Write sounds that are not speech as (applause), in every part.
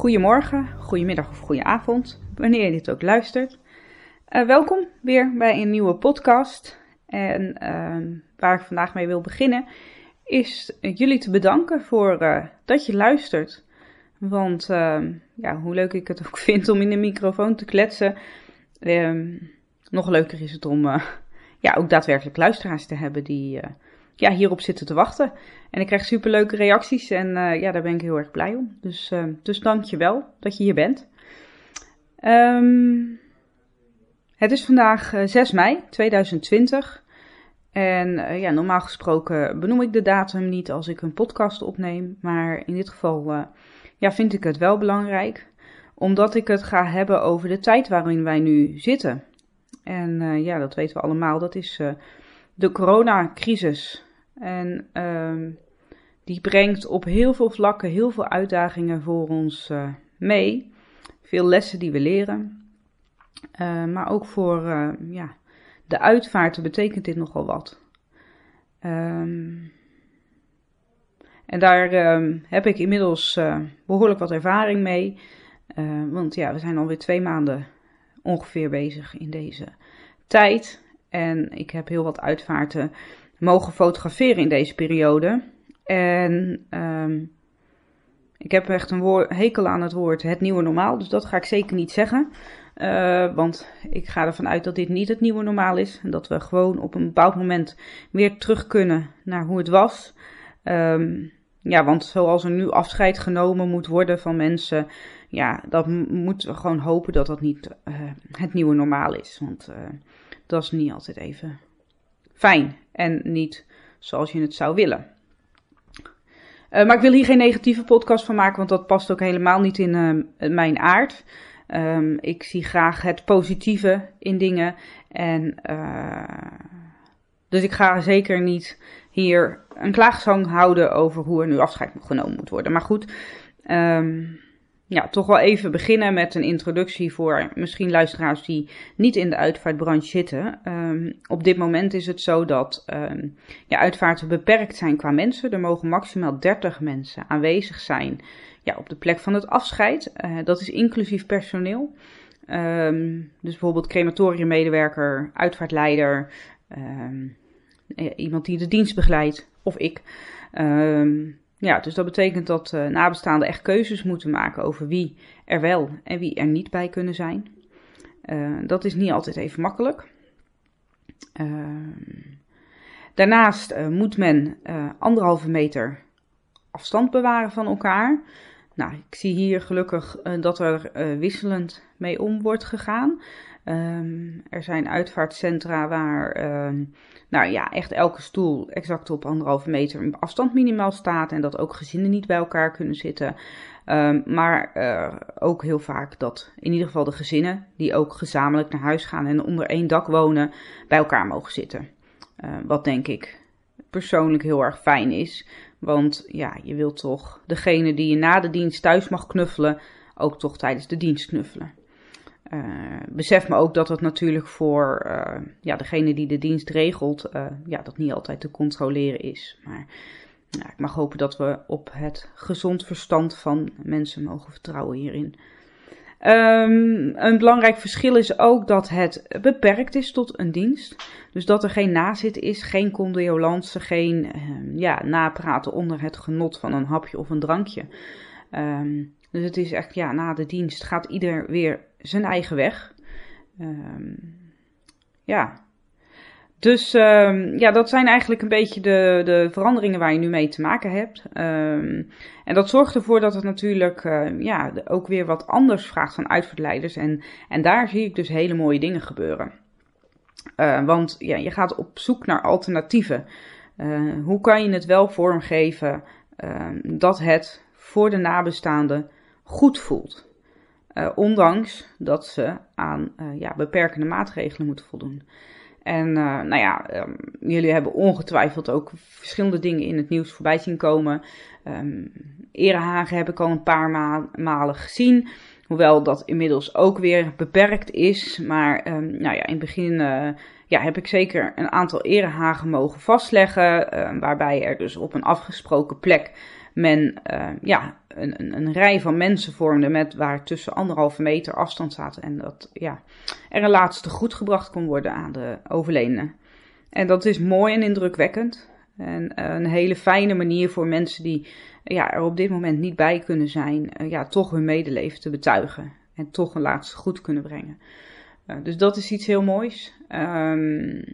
Goedemorgen, goedemiddag of goedenavond, wanneer je dit ook luistert. Uh, welkom weer bij een nieuwe podcast. En uh, waar ik vandaag mee wil beginnen, is jullie te bedanken voor uh, dat je luistert. Want ehm, ja, hoe leuk ik het ook (laughs) vind om in de microfoon te kletsen, ehm, nog leuker is het om eh, ja, ook daadwerkelijk luisteraars te hebben die ja, hierop zitten te wachten. En ik krijg superleuke reacties en uh, ja, daar ben ik heel erg blij om. Dus, uh, dus dank je wel dat je hier bent. Um, het is vandaag 6 eh, mei 2020. En ja, normaal gesproken benoem ik de datum niet als ik een podcast opneem. Maar in dit geval ja, vind ik het wel belangrijk. Omdat ik het ga hebben over de tijd waarin wij nu zitten. En ja, dat weten we allemaal. Dat is de coronacrisis. En um, die brengt op heel veel vlakken heel veel uitdagingen voor ons uh, mee. Veel lessen die we leren. Uh, maar ook voor uh, ja, de uitvaarten betekent dit nogal wat. Um, en daar um, heb ik inmiddels behoorlijk wat ervaring mee. want ja, we zijn alweer twee maanden ongeveer bezig in deze tijd. En ik heb heel wat uitvaarten mogen fotograferen in deze periode. En um, ik heb echt een hekel aan het woord het nieuwe normaal, dus dat ga ik zeker niet zeggen. Uh, want ik ga ervan uit dat dit niet het nieuwe normaal is. En dat we gewoon op een bepaald moment weer terug kunnen naar hoe het was. Um, ja, want zoals er nu afscheid genomen moet worden van mensen, ja, dat moeten we gewoon hopen dat dat niet uh, het nieuwe normaal is. Want uh, dat is niet altijd even fijn en niet zoals je het zou willen. Uh, maar ik wil hier geen negatieve podcast van maken, want dat past ook helemaal niet in uh, mijn aard. Um, ik zie graag het positieve in dingen. En uh, dus ik ga zeker niet hier een klaagzang houden over hoe er nu afscheid genomen moet worden. Maar goed, um, ja, toch wel even beginnen met een introductie voor misschien luisteraars die niet in de uitvaartbranche zitten. Um, op dit moment is het zo dat um, ja, uitvaarten beperkt zijn qua mensen. Er mogen maximaal 30 mensen aanwezig zijn ja, op de plek van het afscheid. Uh, dat is inclusief personeel. Um, dus bijvoorbeeld crematoriummedewerker, uitvaartleider, iemand die de dienst begeleidt of ik. Ja, dus dat betekent dat uh, nabestaanden echt keuzes moeten maken over wie er wel en wie er niet bij kunnen zijn. Uh, dat is niet altijd even makkelijk. Uh, daarnaast moet men anderhalve meter afstand bewaren van elkaar. Nou, ik zie hier gelukkig dat er wisselend mee om wordt gegaan. Um, er zijn uitvaartcentra waar um, nou ja, echt elke stoel exact op anderhalve meter afstand minimaal staat. En dat ook gezinnen niet bij elkaar kunnen zitten. Um, maar uh, ook heel vaak dat in ieder geval de gezinnen die ook gezamenlijk naar huis gaan en onder één dak wonen, bij elkaar mogen zitten. Uh, wat denk ik persoonlijk heel erg fijn is. Want ja, je wilt toch degene die je na de dienst thuis mag knuffelen, ook toch tijdens de dienst knuffelen. Uh, besef me ook dat het natuurlijk voor uh, ja, degene die de dienst regelt, uh, ja, dat niet altijd te controleren is. Maar ik mag hopen dat we op het gezond verstand van mensen mogen vertrouwen hierin. Um, een belangrijk verschil is ook dat het beperkt is tot een dienst. Dus dat er geen nazit is, geen condeolance, geen ja, napraten onder het genot van een hapje of een drankje. Um, dus het is echt, ja, na de dienst gaat ieder weer zijn eigen weg. Um, ja. Dus ehm, ja, dat zijn eigenlijk een beetje de, de veranderingen waar je nu mee te maken hebt. Ehm, en dat zorgt ervoor dat het natuurlijk ja, ook weer wat anders vraagt van uitvaartleiders. En, en daar zie ik dus hele mooie dingen gebeuren. Want ja, je gaat op zoek naar alternatieven. Hoe kan je het wel vormgeven ehm, dat het voor de nabestaanden goed voelt? Ondanks dat ze aan ja, beperkende maatregelen moeten voldoen. En uh, nou ja, um, jullie hebben ongetwijfeld ook verschillende dingen in het nieuws voorbij zien komen. Um, Erehagen heb ik al een paar ma malen gezien. Hoewel dat inmiddels ook weer beperkt is. Maar um, nou ja, in het begin ja, heb ik zeker een aantal erehagen mogen vastleggen. waarbij er dus op een afgesproken plek men uh, ja, een, een, een, rij van mensen vormde met waar tussen anderhalve meter afstand zaten. En dat ja, er een laatste goed gebracht kon worden aan de overledene. En dat is mooi en indrukwekkend. En uh, een hele fijne manier voor mensen die ja, er op dit moment niet bij kunnen zijn, uh, ja, toch hun medeleven te betuigen. En toch een laatste goed kunnen brengen. dus dat is iets heel moois. Um,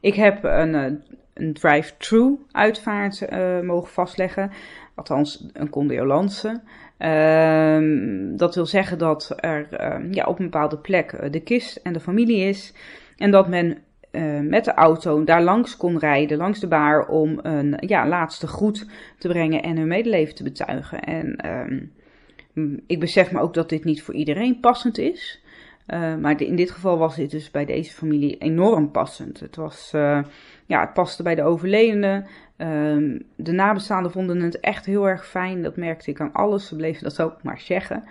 ik heb een een drive-thru uitvaart uh, mogen vastleggen. Althans, een condeolance. Uh, dat wil zeggen dat er uh, ja, op een bepaalde plek eh, de kist en de familie is. En dat men uh, met de auto daar langs kon rijden, langs de baar, om een ja, laatste groet te brengen en hun medeleven te betuigen. En ehm, ik besef me ook dat dit niet voor iedereen passend is. Uh, maar in dit geval was dit dus bij deze familie enorm passend. Het, was, uh, ja, het paste bij de overledene. Uh, de nabestaanden vonden het echt heel erg fijn. Dat merkte ik aan alles. Ze bleven dat ook maar zeggen.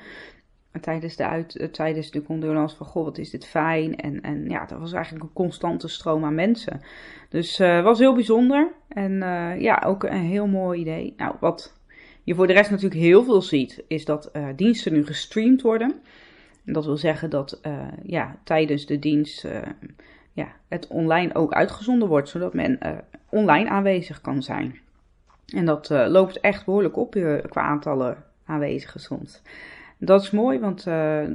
Tijdens de, uit, uh, tijdens de condolence van, goh, wat is dit fijn. En, en ja, dat was eigenlijk een constante stroom aan mensen. Dus het was heel bijzonder. En ja, ook een heel mooi idee. Nou, wat je voor de rest natuurlijk heel veel ziet, is dat diensten nu gestreamd worden. Dat wil zeggen dat uh, ja, tijdens de dienst uh, ja, het online ook uitgezonden wordt, zodat men uh, online aanwezig kan zijn. En dat loopt echt behoorlijk op qua aantallen aanwezigen soms. Dat is mooi, want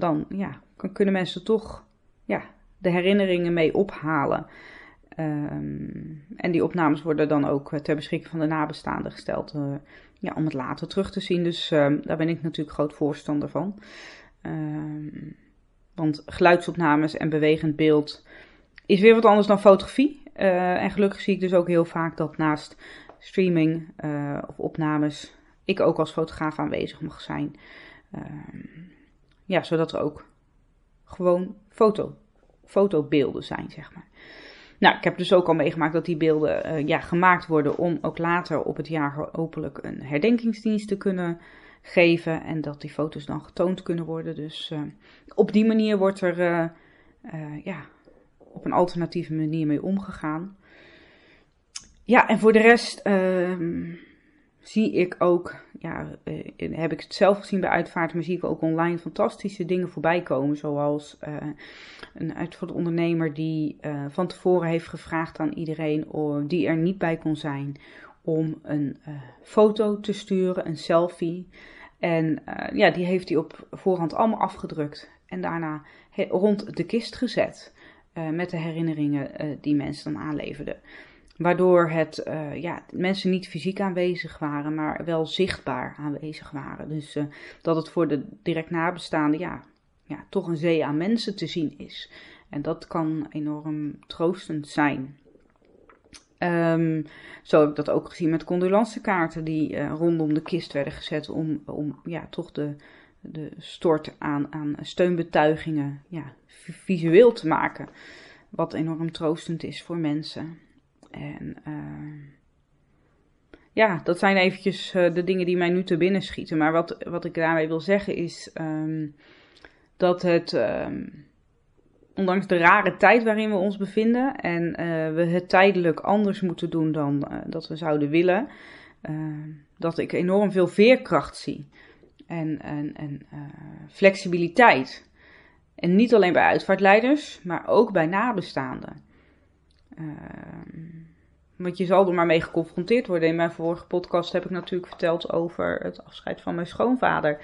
dan ja, kunnen mensen toch ja, de herinneringen mee ophalen. Um, en die opnames worden dan ook ter beschikking van de nabestaanden gesteld ja, om het later terug te zien. Dus daar ben ik natuurlijk groot voorstander van. Um, want geluidsopnames en bewegend beeld is weer wat anders dan fotografie. Uh, en gelukkig zie ik dus ook heel vaak dat naast streaming uh, of opnames ik ook als fotograaf aanwezig mag zijn. Uh, ja, zodat er ook gewoon foto, fotobeelden zijn, zeg maar. Nou, ik heb dus ook al meegemaakt dat die beelden ja, gemaakt worden om ook later op het jaar hopelijk een herdenkingsdienst te kunnen geven en dat die foto's dan getoond kunnen worden. Dus uh, op die manier wordt er uh, uh, ja, op een alternatieve manier mee omgegaan. Ja, en voor de rest ehm, zie ik ook, ja, heb ik het zelf gezien bij uitvaart, maar zie ik ook online fantastische dingen voorbij komen. Zoals een uitvaartondernemer die van tevoren heeft gevraagd aan iedereen die er niet bij kon zijn om een uh, foto te sturen, een selfie. En uh, ja, die heeft hij op voorhand allemaal afgedrukt en daarna rond de kist gezet. Uh, met de herinneringen die mensen dan aanleverden. Waardoor het, ja, mensen niet fysiek aanwezig waren, maar wel zichtbaar aanwezig waren. Dus dat het voor de direct nabestaanden ja, ja, toch een zee aan mensen te zien is. En dat kan enorm troostend zijn. Um, zo heb ik dat ook gezien met condolencekaarten die uh, rondom de kist werden gezet om, om ja, toch de, de stort aan, aan steunbetuigingen ja, visueel te maken. Wat enorm troostend is voor mensen. En uh, ja, dat zijn eventjes uh, de dingen die mij nu te binnen schieten. Maar wat, wat ik daarmee wil zeggen is um, dat het... Um, ondanks de rare tijd waarin we ons bevinden en uh, we het tijdelijk anders moeten doen dan uh, dat we zouden willen, uh, dat ik enorm veel veerkracht zie en, en, en flexibiliteit. En niet alleen bij uitvaartleiders, maar ook bij nabestaanden. want je zal er maar mee geconfronteerd worden. In mijn vorige podcast heb ik natuurlijk verteld over het afscheid van mijn schoonvader.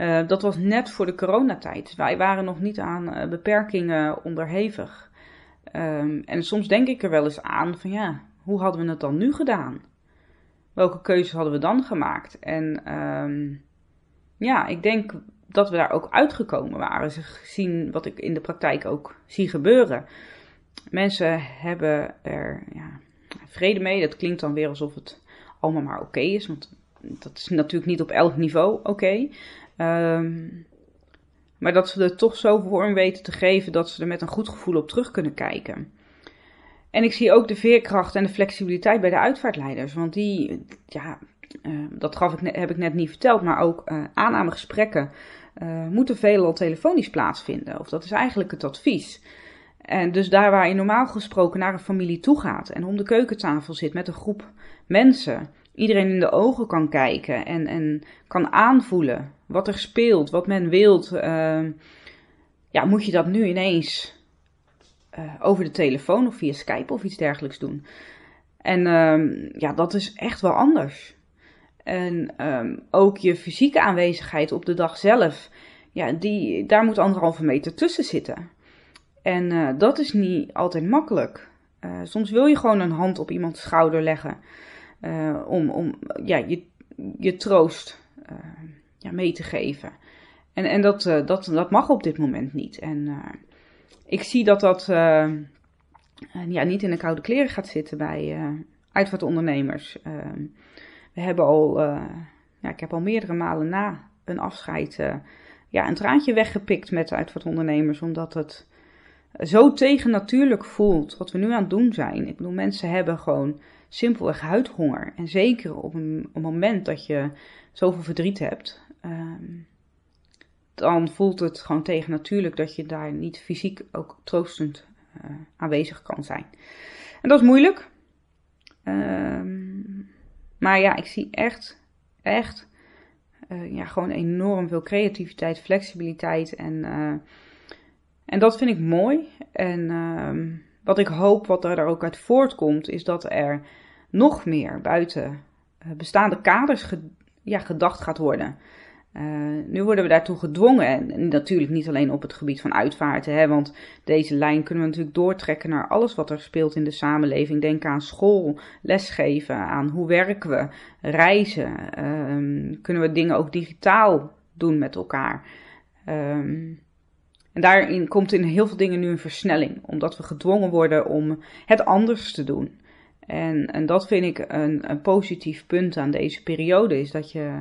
Uh, dat was net voor de coronatijd. Wij waren nog niet aan uh, beperkingen onderhevig. Ehm, en soms denk ik er wel eens aan van ja, hoe hadden we het dan nu gedaan? Welke keuzes hadden we dan gemaakt? En ehm, ja, ik denk dat we daar ook uitgekomen waren, gezien wat ik in de praktijk ook zie gebeuren. Mensen hebben er ja, vrede mee. Dat klinkt dan weer alsof het allemaal maar oké is, want dat is natuurlijk niet op elk niveau oké. Ehm, maar dat ze er toch zo vorm weten te geven dat ze er met een goed gevoel op terug kunnen kijken. En ik zie ook de veerkracht en de flexibiliteit bij de uitvaartleiders. Want die, ja, uh, dat gaf ik heb ik net niet verteld, maar ook uh, aannamegesprekken uh, moeten veelal telefonisch plaatsvinden. Of dat is eigenlijk het advies. En dus daar waar je normaal gesproken naar een familie toe gaat en om de keukentafel zit met een groep mensen, iedereen in de ogen kan kijken en, en kan aanvoelen wat er speelt, wat men wilt, uh, ja, moet je dat nu ineens uh, over de telefoon of via Skype of iets dergelijks doen. En uh, ja, dat is echt wel anders. En ehm, ook je fysieke aanwezigheid op de dag zelf, ja, die, daar moet anderhalve meter tussen zitten. En uh, dat is niet altijd makkelijk. Uh, soms wil je gewoon een hand op iemands schouder leggen uh, om, om ja, je, je troost ja, mee te geven. En, en dat, dat, dat mag op dit moment niet. En ik zie dat dat ja, niet in de koude kleren gaat zitten bij uitvaartondernemers. we hebben al, ja, ik heb al meerdere malen na een afscheid ja, een traantje weggepikt met uitvaartondernemers, omdat het zo tegennatuurlijk voelt wat we nu aan het doen zijn. Ik bedoel, mensen hebben gewoon simpelweg huidhonger. En zeker op een, moment dat je zoveel verdriet hebt, um, dan voelt het gewoon tegennatuurlijk dat je daar niet fysiek ook troostend uh, aanwezig kan zijn. En dat is moeilijk. Um, maar ja, ik zie echt, echt, uh, ja, gewoon enorm veel creativiteit, flexibiliteit en uh, en dat vind ik mooi. En uh, wat ik hoop, wat er ook uit voortkomt, is dat er nog meer buiten uh, bestaande kaders ja, gedacht gaat worden. Uh, nu worden we daartoe gedwongen. En, natuurlijk niet alleen op het gebied van uitvaarten. Hè, want deze lijn kunnen we natuurlijk doortrekken naar alles wat er speelt in de samenleving. Denk aan school, lesgeven, aan hoe werken we, reizen. Uh, kunnen we dingen ook digitaal doen met elkaar. Um, en daarin komt in heel veel dingen nu een versnelling, omdat we gedwongen worden om het anders te doen. En, en dat vind ik een, een positief punt aan deze periode, is dat je,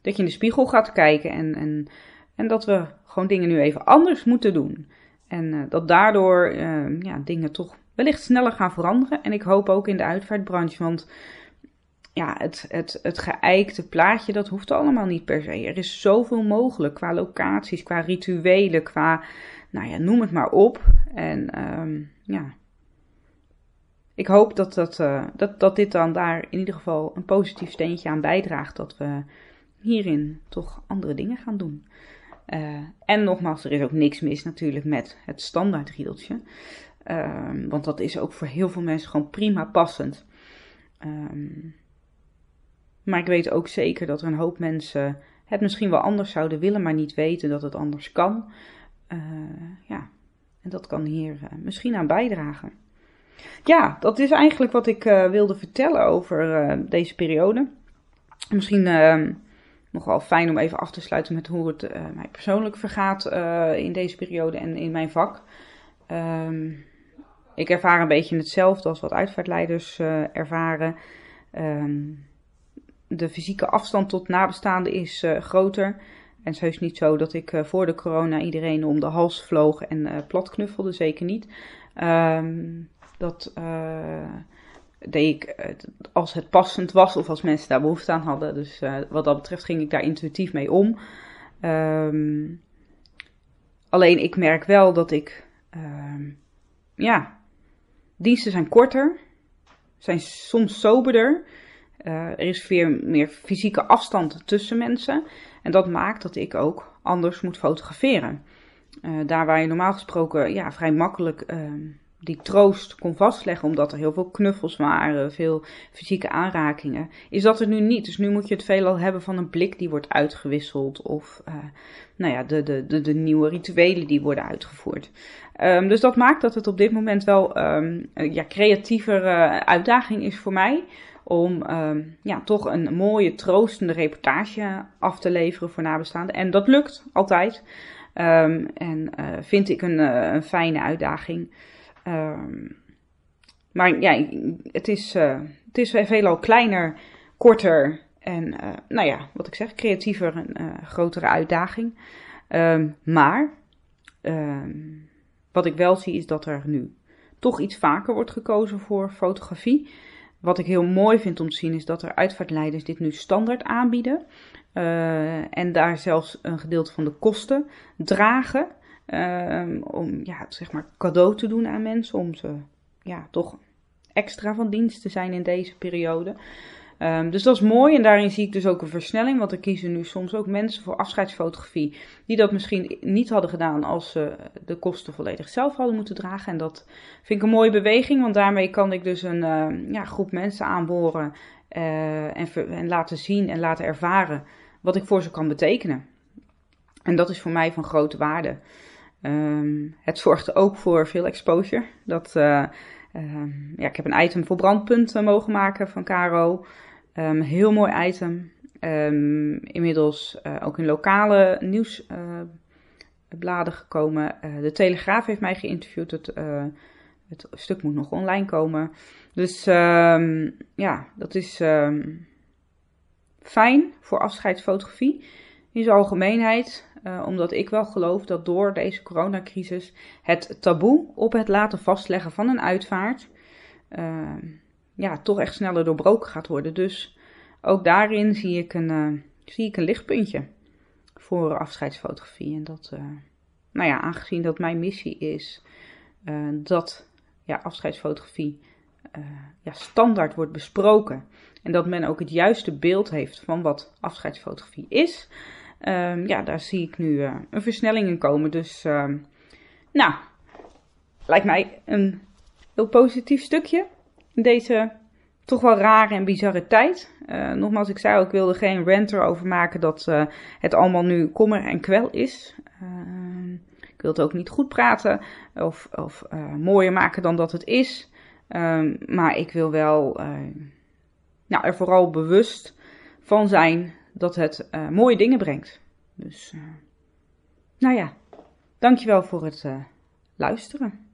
dat je in de spiegel gaat kijken en, en, en dat we gewoon dingen nu even anders moeten doen. En uh, dat daardoor uh, ja, dingen toch wellicht sneller gaan veranderen. En ik hoop ook in de uitvaartbranche, want ja, het, het, het geëikte plaatje, dat hoeft allemaal niet per se. Er is zoveel mogelijk qua locaties, qua rituelen, qua, nou ja, noem het maar op. En um, ja, ik hoop dat, dat, uh, dat, dat dit dan daar in ieder geval een positief steentje aan bijdraagt. Dat we hierin toch andere dingen gaan doen. Uh, en nogmaals, er is ook niks mis natuurlijk met het standaard riedeltje. Um, want dat is ook voor heel veel mensen gewoon prima passend. Um, maar ik weet ook zeker dat er een hoop mensen het misschien wel anders zouden willen, maar niet weten dat het anders kan. Uh, ja, en dat kan hier uh, misschien aan bijdragen. Ja, dat is eigenlijk wat ik uh, wilde vertellen over deze periode. Misschien ehm, nog wel fijn om even af te sluiten met hoe het mij persoonlijk vergaat in deze periode en in mijn vak. Um, ik ervaar een beetje hetzelfde als wat uitvaartleiders ervaren. Um, de fysieke afstand tot nabestaanden is uh, groter. En het is heus niet zo dat ik uh, voor de corona iedereen om de hals vloog en uh, plat knuffelde, zeker niet. Um, dat deed ik als het passend was of als mensen daar behoefte aan hadden. Dus wat dat betreft ging ik daar intuïtief mee om. Um, alleen ik merk wel dat ik, um, ja, diensten zijn korter, zijn soms soberder. Uh, er is veel meer fysieke afstand tussen mensen. En dat maakt dat ik ook anders moet fotograferen. Uh, daar waar je normaal gesproken ja, vrij makkelijk uh, die troost kon vastleggen, omdat er heel veel knuffels waren, veel fysieke aanrakingen, is dat er nu niet. Dus nu moet je het veelal hebben van een blik die wordt uitgewisseld of uh, nou ja, de, de, de, de, nieuwe rituelen die worden uitgevoerd. Um, dus dat maakt dat het op dit moment wel um, ja, creatievere uitdaging is voor mij om um, ja, toch een mooie, troostende reportage af te leveren voor nabestaanden. En dat lukt altijd. Um, en uh, vind ik een, uh, een fijne uitdaging. Um, maar ja, het is, uh, het is veelal kleiner, korter en, nou ja, wat ik zeg, creatiever, een grotere uitdaging. maar wat ik wel zie is dat er nu toch iets vaker wordt gekozen voor fotografie. Wat ik heel mooi vind om te zien is dat er uitvaartleiders dit nu standaard aanbieden. Uh, en daar zelfs een gedeelte van de kosten dragen. Uh, om ja, zeg maar cadeau te doen aan mensen. Om ze ja, toch extra van dienst te zijn in deze periode. Um, dus dat is mooi en daarin zie ik dus ook een versnelling, want er kiezen nu soms ook mensen voor afscheidsfotografie die dat misschien niet hadden gedaan als ze de kosten volledig zelf hadden moeten dragen. En dat vind ik een mooie beweging, want daarmee kan ik dus een uh, ja, groep mensen aanboren uh, en, en laten zien en laten ervaren wat ik voor ze kan betekenen. En dat is voor mij van grote waarde. Um, het zorgt ook voor veel exposure. Dat, um, ja, ik heb een item voor brandpunten mogen maken van Caro. Um, heel mooi item. Um, inmiddels uh, ook in lokale nieuwsbladen uh, gekomen. Uh, de Telegraaf heeft mij geïnterviewd. Het, het stuk moet nog online komen. Dus um, ja, dat is fijn voor afscheidsfotografie in zijn algemeenheid. omdat ik wel geloof dat door deze coronacrisis het taboe op het laten vastleggen van een uitvaart ja, toch echt sneller doorbroken gaat worden. Dus ook daarin zie ik een, uh, zie ik een lichtpuntje voor afscheidsfotografie. En dat, uh, nou ja, aangezien dat mijn missie is uh, dat ja, afscheidsfotografie ja, standaard wordt besproken. En dat men ook het juiste beeld heeft van wat afscheidsfotografie is. Ehm, ja, daar zie ik nu een versnelling in komen. Dus, ehm, nou, lijkt mij een heel positief stukje deze toch wel rare en bizarre tijd. Uh, nogmaals, ik zei ook, ik wilde geen rant erover maken dat uh, het allemaal nu kommer en kwel is. Uh, ik wil het ook niet goed praten of, of mooier maken dan dat het is. Ehm, maar ik wil wel nou, er vooral bewust van zijn dat het mooie dingen brengt. Dus, nou ja, dankjewel voor het luisteren.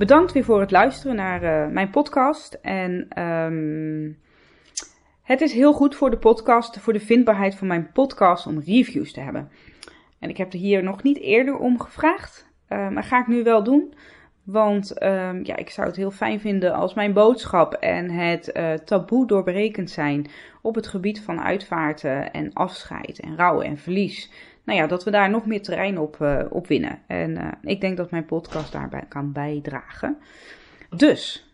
Bedankt weer voor het luisteren naar uh, mijn podcast. En um, het is heel goed voor de podcast, voor de vindbaarheid van mijn podcast, om reviews te hebben. En ik heb er hier nog niet eerder om gevraagd, uh, maar ga ik nu wel doen. Want um, ja, ik zou het heel fijn vinden als mijn boodschap en het uh, taboe doorbrekend zijn op het gebied van uitvaarten en afscheid en rouw en verlies nou ja, dat we daar nog meer terrein op, uh, op winnen. En uh, ik denk dat mijn podcast daarbij kan bijdragen. Dus,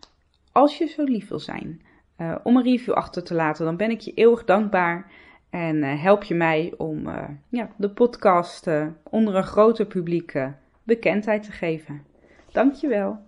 als je zo lief wil zijn uh, om een review achter te laten, dan ben ik je eeuwig dankbaar. En help je mij om ja, de podcast onder een groter publiek bekendheid te geven. Dankjewel.